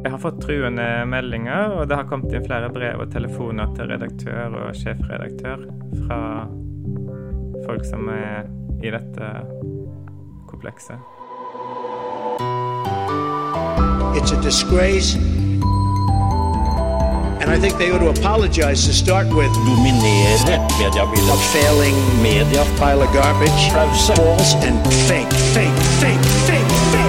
Jeg har fått truende meldinger, og det har kommet inn flere brev og telefoner til redaktør og sjefredaktør fra folk som er i dette komplekset. It's a disgrace. And I think they ought to apologize to start with. dominere mediebildet. A failing Media pile of garbage. False and fake, fake, fake, fake, fake.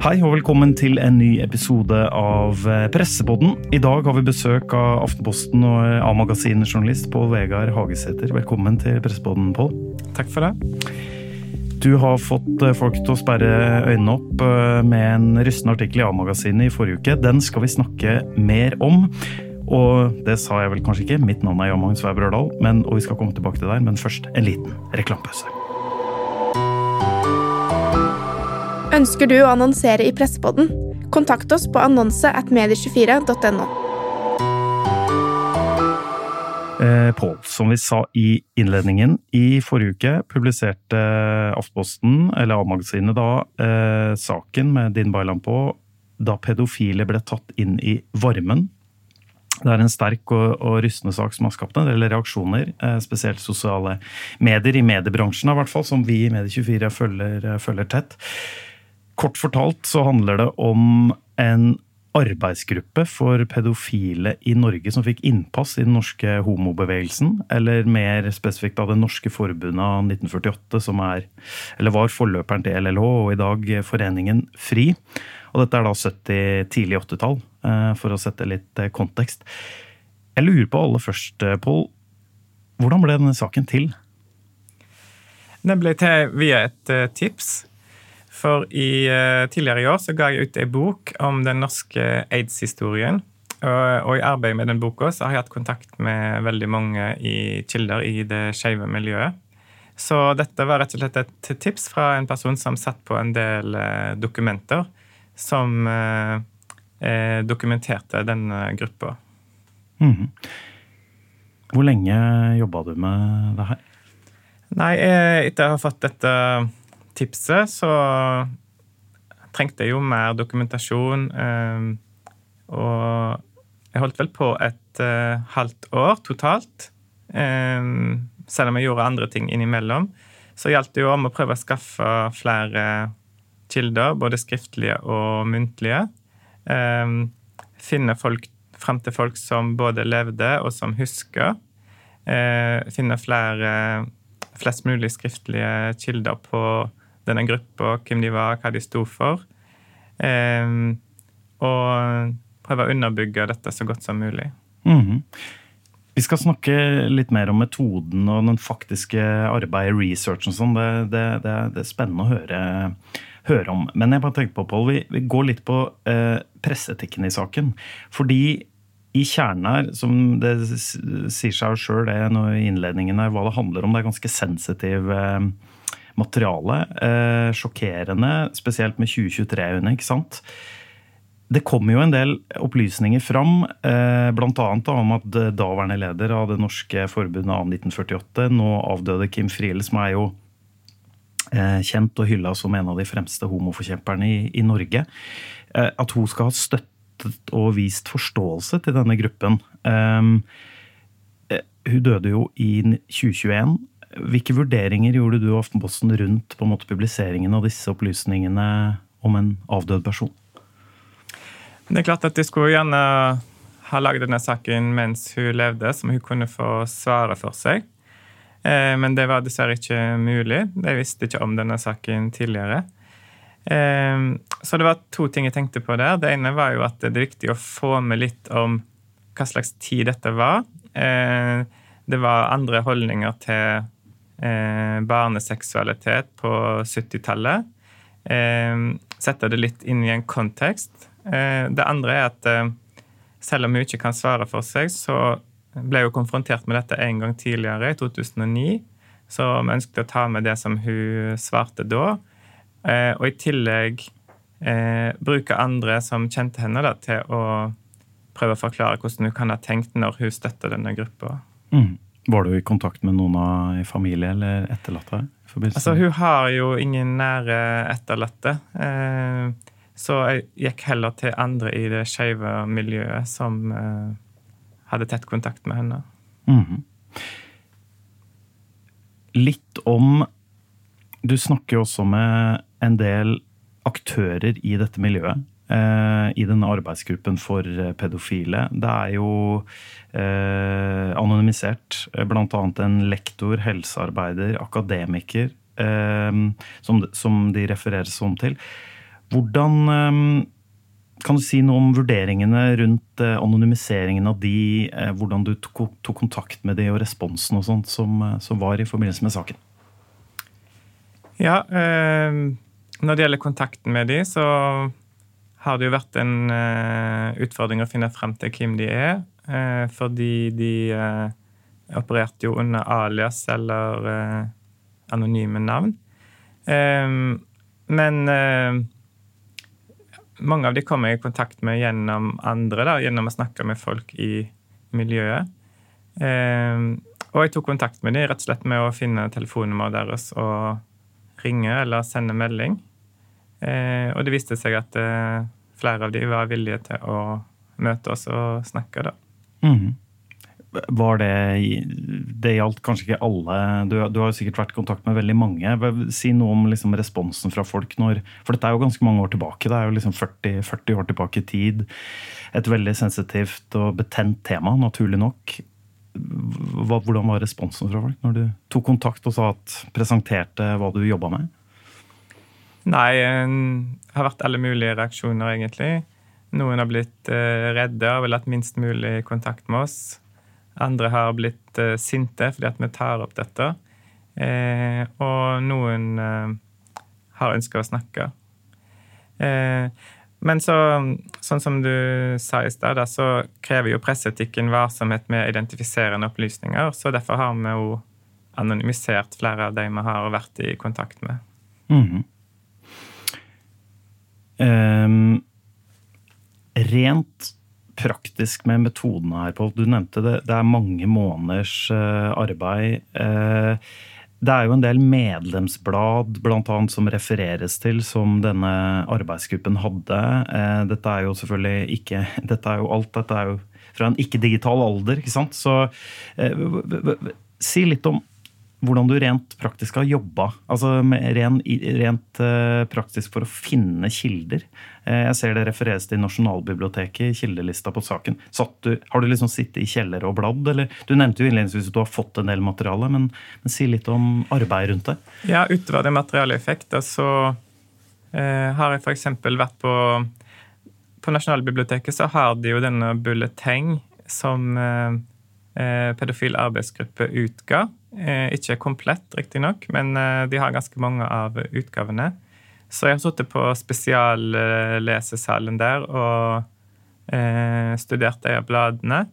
Hei og velkommen til en ny episode av eh, Pressepodden. I dag har vi besøk av Aftenposten og eh, A-magasin-journalist Pål Vegard Hagesæter. Velkommen til Pressepodden, Pål. Takk for det. Du har fått eh, folk til å sperre øynene opp med en rystende artikkel i A-magasinet i forrige uke. Den skal vi snakke mer om. Og det sa jeg vel kanskje ikke, mitt navn er Jan Magnus Weiber Ørdal, men, og vi skal komme tilbake til deg, men først en liten reklamepause. Ønsker du å annonsere i Pressepodden? Kontakt oss på annonse at medie24.no. Eh, Pål, som vi sa i innledningen, i forrige uke publiserte Aftenposten, eller A-magasinet da, eh, saken med Din Bailan på da pedofile ble tatt inn i varmen. Det er en sterk og, og rystende sak som har skapt en del reaksjoner, eh, spesielt sosiale medier, i mediebransjen i hvert fall, som vi i Medie24 følger, følger tett. Kort fortalt så handler det om en arbeidsgruppe for pedofile i Norge som fikk innpass i den norske homobevegelsen, eller mer spesifikt av Det norske forbundet av 1948, som er, eller var forløperen til LLH, og i dag Foreningen FRI. Og dette er da 70, tidlig 80-tall, eh, for å sette litt eh, kontekst. Jeg lurer på aller først, eh, Pål, hvordan ble denne saken til? Den ble til via et tips. For i, eh, tidligere i år så ga jeg ut ei bok om den norske aids-historien. Og, og i arbeidet med den boka så har jeg hatt kontakt med veldig mange i kilder i det skeive miljøet. Så dette var rett og slett et tips fra en person som satt på en del eh, dokumenter som eh, eh, dokumenterte denne gruppa. Mhm. Hvor lenge jobba du med det her? Nei, eh, etter å ha fått dette tipset, så trengte jeg jo mer dokumentasjon. eh, Og jeg holdt vel på et eh, halvt år totalt. eh, Selv om jeg gjorde andre ting innimellom. Så gjaldt det jo om å prøve å skaffe flere kilder, både skriftlige og muntlige. Eh, Finne folk fram til folk som både levde og som husker. Eh, Finne flere flest mulig skriftlige kilder på denne gruppa, hvem de var, hva de sto for. Eh, og prøve å underbygge dette så godt som mulig. Mhm. Vi skal snakke litt mer om metoden og den faktiske arbeidet, research og sånn. Det, det, det, det er spennende å høre, høre om. Men jeg bare tenkte på, Pål, vi, vi går litt på eh, presseetikken i saken. Fordi i kjernen her, som det sier seg sjøl i innledningen her, hva det handler om, det er ganske sensitiv eh, materiale. Eh, sjokkerende, spesielt med 2023-øyne, ikke sant? Det kommer jo en del opplysninger fram, eh, bl.a. om at daværende leder av Det norske forbundet av 1948, nå avdøde Kim Friele, som er jo eh, kjent og hylla som en av de fremste homoforkjemperne i, i Norge, eh, at hun skal ha støttet og vist forståelse til denne gruppen. Eh, hun døde jo i 2021. Hvilke vurderinger gjorde du og Aftenposten rundt på en måte publiseringen av disse opplysningene om en avdød person? Det er klart at de skulle gjerne ha lagd denne saken mens hun levde, som hun kunne få svare for seg. Eh, Men det var dessverre ikke mulig. De visste ikke om denne saken tidligere. Eh, Så det var to ting jeg tenkte på der. Det ene var jo at det er viktig å få med litt om hva slags tid dette var. Eh, Det var andre holdninger til barneseksualitet på 70-tallet. Eh, Sette det litt inn i en kontekst. Eh, Det andre er at eh, selv om hun ikke kan svare for seg, så ble hun konfrontert med dette en gang tidligere, i 2009. Så vi ønsket å ta med det som hun svarte da. Eh, Og i tillegg eh, bruke andre som kjente henne, da, til å prøve å forklare hvordan hun kan ha tenkt når hun støtter denne gruppa. Mm. Var du i kontakt med noen av i familie eller etterlatte? Altså, hun har jo ingen nære etterlatte. Eh, så jeg gikk heller til andre i det skeive miljøet som eh, hadde tett kontakt med henne. Mhm. Litt om Du snakker jo også med en del aktører i dette miljøet. Eh, I denne arbeidsgruppen for eh, pedofile. Det er jo eh, anonymisert. bl.a. Blant annet en lektor, helsearbeider, akademiker, eh, som, som de refereres om til. Hvordan eh, kan du si noe om vurderingene rundt eh, anonymiseringen av de, eh, hvordan du tok, tok kontakt med de og responsen og sånt som, eh, som var i forbindelse med saken? Ja, eh, når det gjelder kontakten med de, så har det jo vært en uh, utfordring å finne frem til hvem de er. Uh, fordi de uh, opererte jo under alias eller anonyme navn. Eh, men mange av de kommer jeg i kontakt med gjennom andre, da, gjennom å snakke med folk i miljøet. Eh, og jeg tok kontakt med dem rett og slett med å finne telefonnummeret deres og ringe eller sende melding. Eh, og det viste seg at eh, flere av de var villige til å møte oss og snakke. da. Mm. Var det Det gjaldt kanskje ikke alle. Du, du har jo sikkert vært i kontakt med veldig mange. Si noe om liksom responsen fra folk når For dette er jo ganske mange år tilbake. Det er jo liksom 40, 40 år tilbake i tid. Et veldig sensitivt og betent tema, naturlig nok. Hva, hvordan var responsen fra folk når du tok kontakt og sa at presenterte hva du jobba med? Nei, det har vært alle mulige reaksjoner, egentlig. Noen har blitt eh, redde og vil ha minst mulig kontakt med oss. Andre har blitt eh, sinte fordi at vi tar opp dette. Eh, og noen har ønska å snakke. Men så, sånn som du sa i stad, så krever jo presseetikken varsomhet med identifiserende opplysninger. Så derfor har vi jo anonymisert flere av de vi har vært i kontakt med. Mhm. Ehm, rent praktisk med metodene her, Pål. Du nevnte det. Det er mange måneders eh, arbeid. Eh, det er jo en del medlemsblad blant annet, som refereres til, som denne arbeidsgruppen hadde. Eh, dette er jo selvfølgelig ikke dette er jo Alt dette er jo fra en ikke-digital alder, ikke sant? Så si litt om hvordan du rent praktisk har jobba. Altså med ren, rent eh, praktisk for å finne kilder. Eh, jeg ser det refereres til Nasjonalbiblioteket i kildelista på saken. Du, har du liksom sittet i kjeller og bladd? Eller, du nevnte jo innledningsvis at du har fått en del materiale, men, men si litt om arbeidet rundt det. Ja, utover det materialeffekter så eh, har jeg f.eks. vært på På Nasjonalbiblioteket så har de jo denne bulleteng som eh, eh, pedofil arbeidsgruppe utga. Eh, ikke komplett, riktignok, men eh, de har ganske mange av utgavene. Så jeg har sittet på spesiallesesalen der og eh, studert de bladene.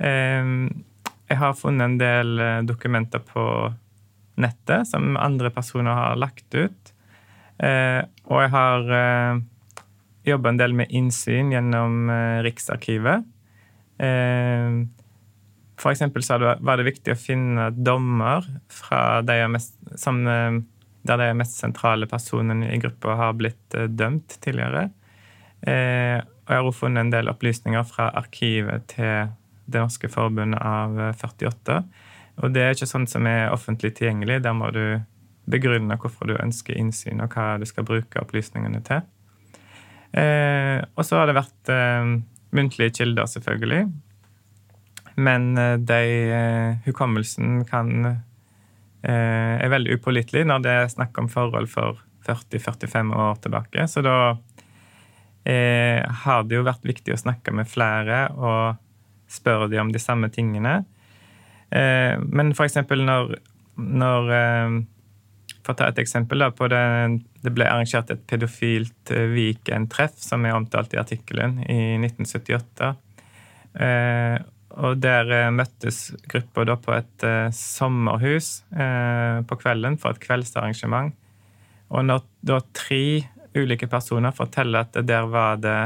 Jeg har funnet en del eh, dokumenter på nettet som andre personer har lagt ut. Og jeg har eh, jobba en del med innsyn gjennom Riksarkivet. For eksempel så var det viktig å finne dommer de mest, som, eh, der de mest sentrale personene i gruppa har blitt eh, dømt tidligere. Eh, og jeg har også funnet en del opplysninger fra arkivet til Det norske forbundet av eh, 48. Og det er ikke sånt som er offentlig tilgjengelig. Der må du begrunne hvorfor du ønsker innsyn, og hva du skal bruke opplysningene til. Eh, og så har det vært eh, muntlige kilder, selvfølgelig. Men eh, de, eh, hukommelsen kan eh, er veldig upålitelig når det er snakk om forhold for 40-45 år tilbake. Så da har det jo vært viktig å snakke med flere og spørre dem om de samme tingene. Eh, men eksempel når, når For å ta et eksempel. da, på det, det ble arrangert et pedofilt Viken-treff, som er omtalt i artikkelen, i 1978. Eh, og der eh, møttes gruppa da på et eh, sommerhus eh, på kvelden for et kveldsarrangement. Og når da tre ulike personer forteller at der var det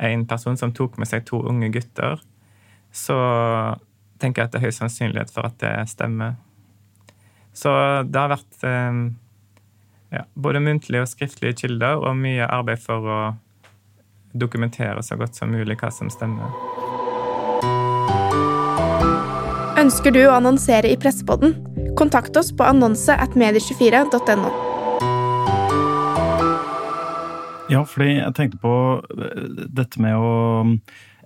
en person som tok med seg to unge gutter, så tenker jeg at det er høy sannsynlighet for at det stemmer. Så det har vært ja, både muntlige og skriftlige kilder og mye arbeid for å dokumentere så godt som mulig hva som stemmer. Ønsker du å annonsere i Pressepodden? Kontakt oss på annonse at medie24.no. Ja, fordi jeg tenkte på eh, dette med å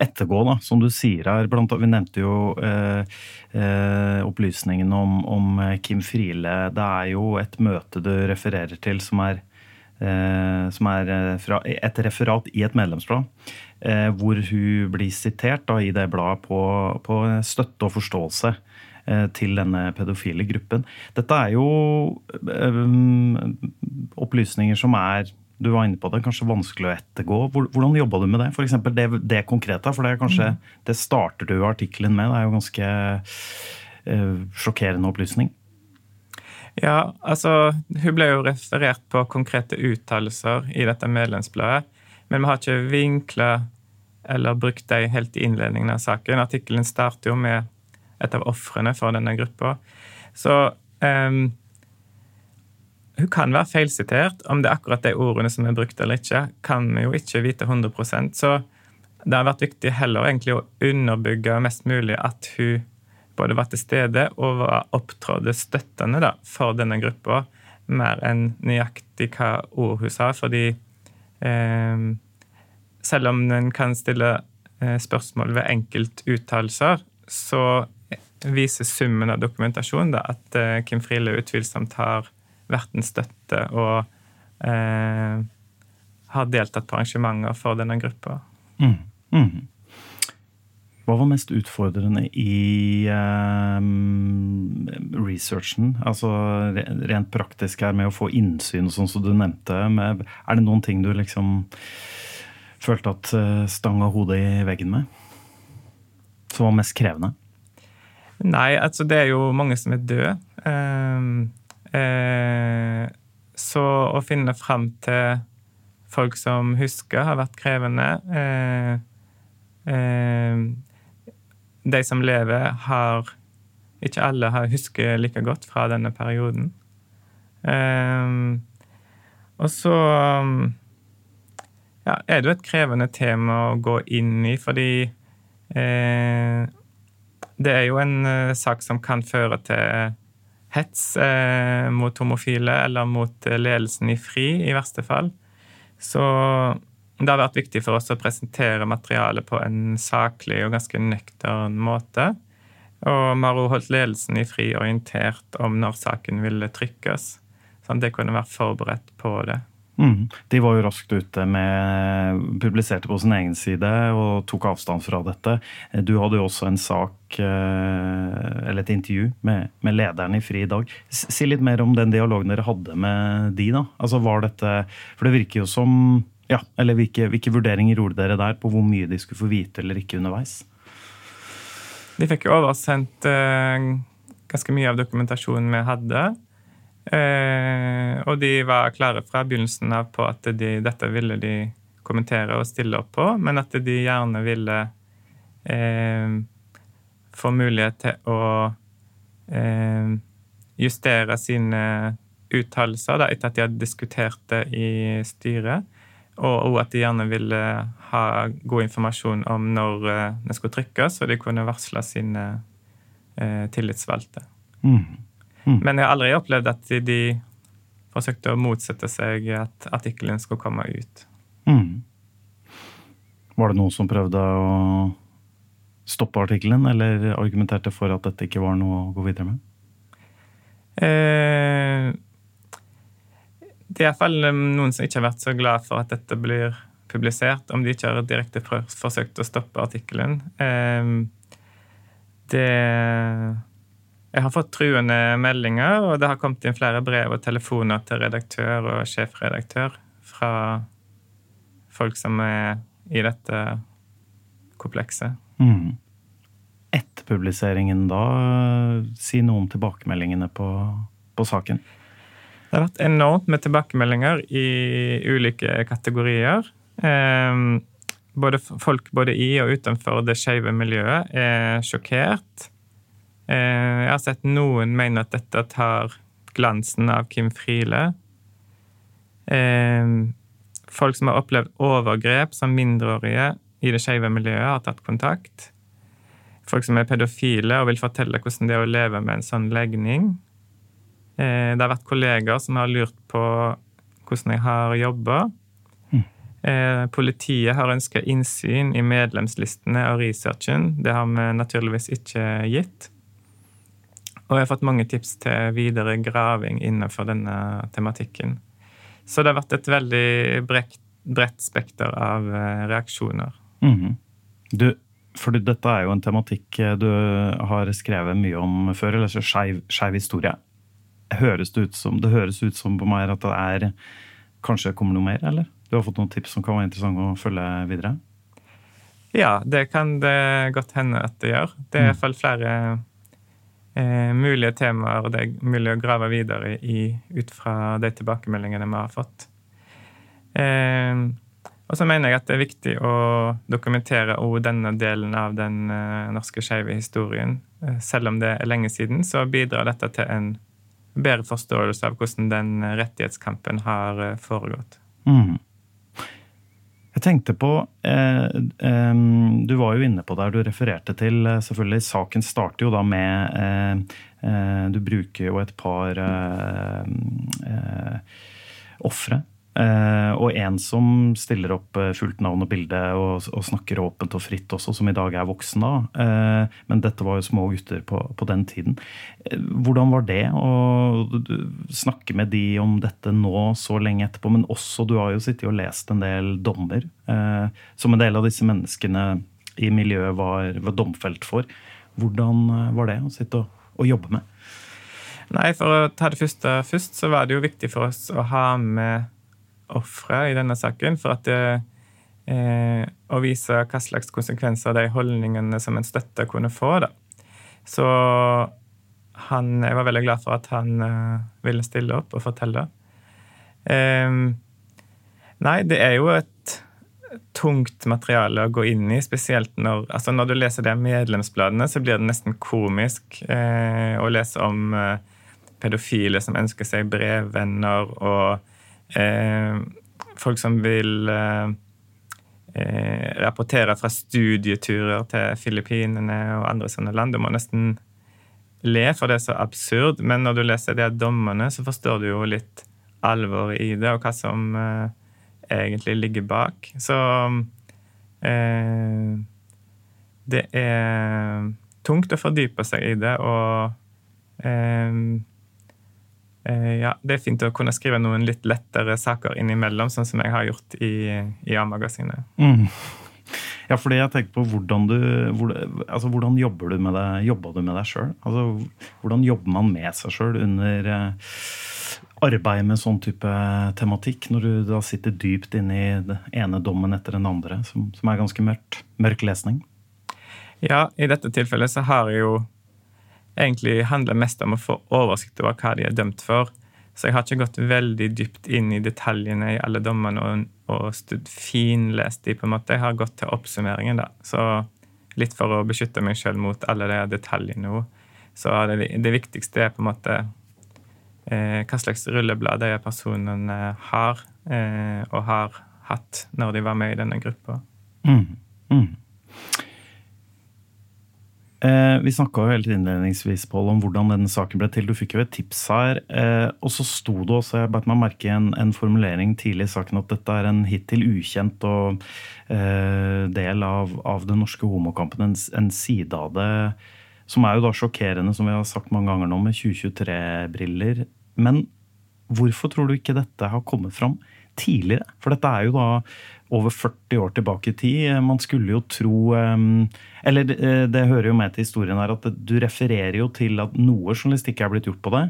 ettergå, da, som du sier her. Blant, vi nevnte jo eh, eh, opplysningen om, om, Kim Friele. Det er jo et møte du refererer til som er, eh, som er eh, fra, et referat i et medlemsblad. Eh, hvor hun blir sitert da, i det bladet på, på støtte og forståelse til denne pedofile gruppen. Dette er jo opplysninger som er du var inne på det, kanskje vanskelig å ettergå. Hvordan jobba du med det? For Det, det konkrete, for det kanskje mm. det starter du artikkelen med. Det er jo ganske sjokkerende opplysning. Ja, altså Hun ble jo referert på konkrete uttalelser i dette medlemsbladet. Men vi har ikke vinkla eller brukt dem helt i innledningen av saken. Artikkelen starter jo med et av ofrene for denne gruppa. Så um, hun kan være feilsitert. Om det er akkurat de ordene som er brukt eller ikke, kan vi jo ikke vite 100 Så det har vært viktig heller egentlig å underbygge mest mulig at hun både var til stede og var opptrådte støttende da, for denne gruppa, mer enn nøyaktig hva ord hun sa. Fordi eh, selv om en kan stille eh, spørsmål ved enkeltuttalelser, så viser summen av dokumentasjon da, at eh, Kim Friele utvilsomt har vært en støtte og eh, har deltatt på arrangementer for denne gruppa. Mm. Mm. Hva var mest utfordrende i eh, researchen? Altså rent praktisk her med å få innsyn sånn som du nevnte. Med, er det noen ting du liksom følte at uh, stanga hodet i veggen med? Som var mest krevende? Nei, altså det er jo mange som er døde. Um, Eh, så å finne fram til folk som husker, har vært krevende. Eh, eh, de som lever, har Ikke alle har husker like godt fra denne perioden. og så ja, er det jo et krevende tema å gå inn i, fordi det er jo en sak som kan føre til hets eh, mot homofile eller mot eh, ledelsen i FRI, i verste fall. Så det har vært viktig for oss å presentere materialet på en saklig og ganske nøktern måte. Og vi har holdt ledelsen i FRI orientert om når saken ville trykkes. Sånn at de kunne være forberedt på det. Mm. De var jo raskt ute med Publiserte på sin egen side og tok avstand fra dette. Du hadde jo også en sak, eh, eller et intervju, med, med lederen i FRI i dag. Si litt mer om den dialogen dere hadde med de, da. Altså var dette For det virker jo som Ja, eller hvilke, hvilke vurderinger gjorde dere der på hvor mye de skulle få vite eller ikke underveis? De fikk jo oversendt eh, ganske mye av dokumentasjonen vi hadde. Eh, og de var klare fra begynnelsen av på at de, dette ville de kommentere og stille opp på, men at de gjerne ville eh, få mulighet til å eh, justere sine uttalelser etter at de hadde diskutert det i styret. Og at de gjerne ville ha god informasjon om når eh, det skulle trykkes, så de kunne varsle sine eh, tillitsvalgte. Mm. Mm. Men jeg har aldri opplevd at de forsøkte å motsette seg at artikkelen skulle komme ut. Mm. Var det noen som prøvde å stoppe artikkelen, eller argumenterte for at dette ikke var noe å gå videre med? Eh, det er iallfall noen som ikke har vært så glad for at dette blir publisert, om de ikke har direkte forsøkt å stoppe artikkelen. Eh, det jeg har fått truende meldinger, og det har kommet inn flere brev og telefoner til redaktør og sjefredaktør fra folk som er i dette komplekset. Mm. Etter publiseringen, da, si noe om tilbakemeldingene på, på saken. Det har vært enormt med tilbakemeldinger i ulike kategorier. Eh, både folk både i og utenfor det skeive miljøet er sjokkert Eh, jeg har sett noen mene at dette tar glansen av Kim Friele. Eh, folk som har opplevd overgrep som mindreårige i det skeive miljøet, har tatt kontakt. Folk som er pedofile og vil fortelle hvordan det er å leve med en sånn legning. Eh, det har vært kollegaer som har lurt på hvordan jeg har jobba. Eh, politiet har ønska innsyn i medlemslistene og researchen. Det har vi naturligvis ikke gitt. Og jeg har fått mange tips til videre graving innenfor denne tematikken. Så det har vært et veldig bredt, bredt spekter av reaksjoner. reaksjoner. -hmm. Du, for dette er jo en tematikk eh, du har skrevet mye om før, eller så skeiv historie. Høres det, ut som, det høres ut som på meg at det er Kanskje kommer noe mer, eller? Du har fått noen tips som kan være interessante å følge videre? Ja, det kan det godt hende at det gjør. Det er i hvert fall flere eh, mulige temaer det er mulig å grave videre i ut fra de tilbakemeldingene vi har fått. Eh, og så mener jeg at det er viktig å dokumentere òg denne delen av den eh, norske skeive historien. Eh, selv om det er lenge siden, så bidrar dette til en bedre forståelse av hvordan den rettighetskampen har eh, foregått. Mm. Jeg tenkte på eh, eh, Du var jo inne på der du refererte til eh, selvfølgelig Saken starter jo da med eh, eh, Du bruker jo et par eh, eh, ofre. Eh, og en som stiller opp eh, fullt navn og bilde og, og snakker åpent og fritt også, som i dag er voksen da. Eh, men dette var jo små gutter på, på den tiden. Eh, Hvordan var det å snakke med de om dette nå så lenge etterpå? Men også, du har jo sittet og lest en del dommer eh, som en del av disse menneskene i miljøet var, var domfelt for. Hvordan eh, var det å sitte og, og jobbe med? Nei, for å ta det første først, så var det jo viktig for oss å ha med ofre i denne saken. For at det, eh, å vise hva slags konsekvenser de holdningene som en støtte kunne få. da. Så han, jeg var veldig glad for at han eh, ville stille opp og fortelle. Eh, nei, det er jo et tungt materiale å gå inn i, spesielt når, altså når du leser de medlemsbladene, så blir det nesten komisk eh, å lese om eh, pedofile som ønsker seg brevvenner, og folk som vil eh, eh, rapportere fra studieturer til Filippinene og andre sånne land. Du må nesten le, for det er så absurd. Men når du leser de dommene, så forstår du jo litt alvoret i det, og hva som eh, egentlig ligger bak. Så eh, det er tungt å fordype seg i det, og eh, eh, ja, det er fint å kunne skrive noen litt lettere saker innimellom, sånn som jeg har gjort i, i A-magasinet. Mm. Ja, fordi jeg tenker på hvordan du hvor, altså, Hvordan jobber du med deg, jobba du med deg sjøl? Altså, hvordan jobber man med seg sjøl under eh, arbeid med sånn type tematikk, når du da sitter dypt inne i den ene dommen etter den andre, som, som er ganske mørkt, mørk lesning? Ja, i dette tilfellet så har jeg jo egentlig handler mest om å få oversikt over hva de er dømt for. Så jeg har ikke gått veldig dypt inn i detaljene i alle dommene og, og finlest de, på en måte. Jeg har gått til oppsummeringen, da. Så litt for å beskytte meg sjøl mot alle de detaljene òg. Så det, det viktigste er på en måte eh, hva slags rulleblad de personene har, eh, og har hatt når de var med i denne gruppa. Mm. Mm. Eh, vi snakka helt innledningsvis Paul, om hvordan denne saken ble til. Du fikk jo et tips her. Eh, og så sto det også, jeg beit meg merke i en, en formulering tidlig i saken, at dette er en hittil ukjent og eh, del av, av den norske homokampen. En, en side av det som er jo da sjokkerende, som vi har sagt mange ganger nå, med 2023-briller. Men hvorfor tror du ikke dette har kommet fram tidligere? For dette er jo da over 40 år tilbake i tid. Man skulle jo tro eh, Eller det, det hører jo med til historien her at du refererer jo til at noe journalistikk er blitt gjort på det.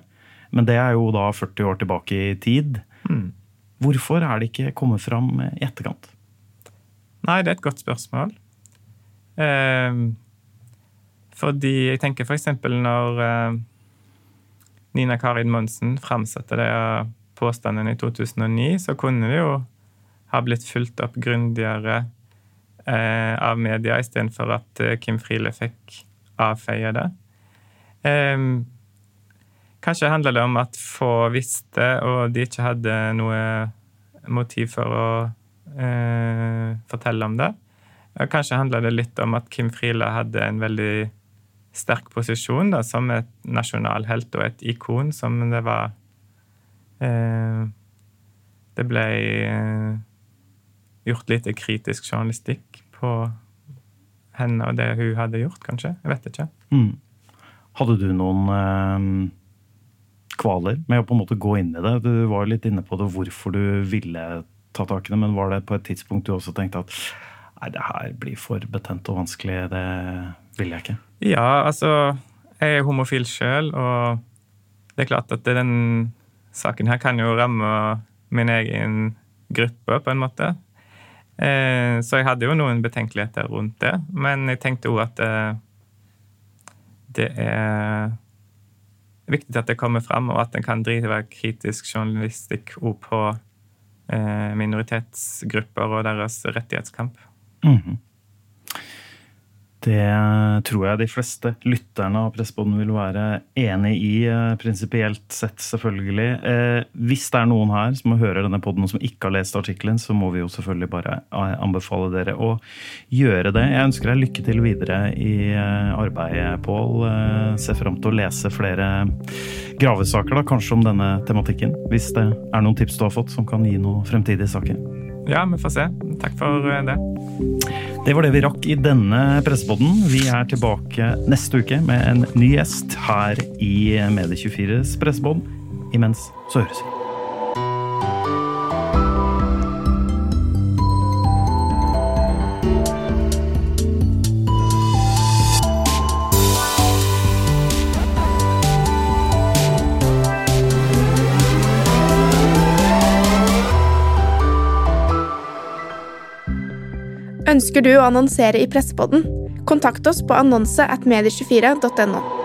Men det er jo da 40 år tilbake i tid. Hvorfor er det ikke kommet fram i etterkant? Nei, det er et godt spørsmål. Eh, fordi jeg tenker f.eks. når eh, Nina Karin Monsen framsatte det påstanden i 2009, så kunne det jo ha blitt fulgt opp grundigere eh, av media istedenfor at eh, Kim Friele fikk avfeie det. Eh, kanskje handler det om at få visste, og de ikke hadde noe motiv for å eh, fortelle om det. Kanskje handler det litt om at Kim Friele hadde en veldig sterk posisjon da, som et nasjonalhelt og et ikon, som det var Det ble eh, gjort lite kritisk journalistikk på henne og det hun hadde gjort, kanskje. Jeg vet ikke. Mm. Hadde du noen eh, kvaler med å på en måte gå inn i det? Du var litt inne på det, hvorfor du ville ta tak i det, men var det på et tidspunkt du også tenkte at nei, det her blir for betent og vanskelig, det vil jeg ikke? Ja, altså Jeg er homofil sjøl, og det er klart at det er den saken her kan jo ramme min egen gruppe, på en måte. Eh, så jeg hadde jo noen betenkeligheter rundt det. Men jeg tenkte òg at eh, det er viktig at det kommer fram, og at en kan drive kritisk journalistikk òg på eh, minoritetsgrupper og deres rettighetskamp. Mhm. Det tror jeg de fleste lytterne av Pressboden vil være enig i, eh, prinsipielt sett, selvfølgelig. Eh, hvis det er noen her som hører denne poden som ikke har lest artikkelen, så må vi jo selvfølgelig bare eh, anbefale dere å gjøre det. Jeg ønsker deg lykke til videre i eh, arbeidet, Pål. Eh, ser fram til å lese flere gravesaker, da, kanskje om denne tematikken. Hvis det er noen tips du har fått som kan gi noen fremtidige saker. Ja, vi får se. Takk for eh, det. Det var det vi rakk i denne pressepodden. Vi er tilbake neste uke med en ny gjest her i Medie24s pressepod. Imens så høres vi. Ønsker du å annonsere i Pressepodden? Kontakt oss på annonse at medie24.no.